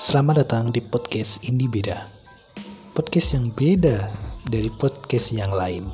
Selamat datang di podcast Indi Beda. Podcast yang beda dari podcast yang lain.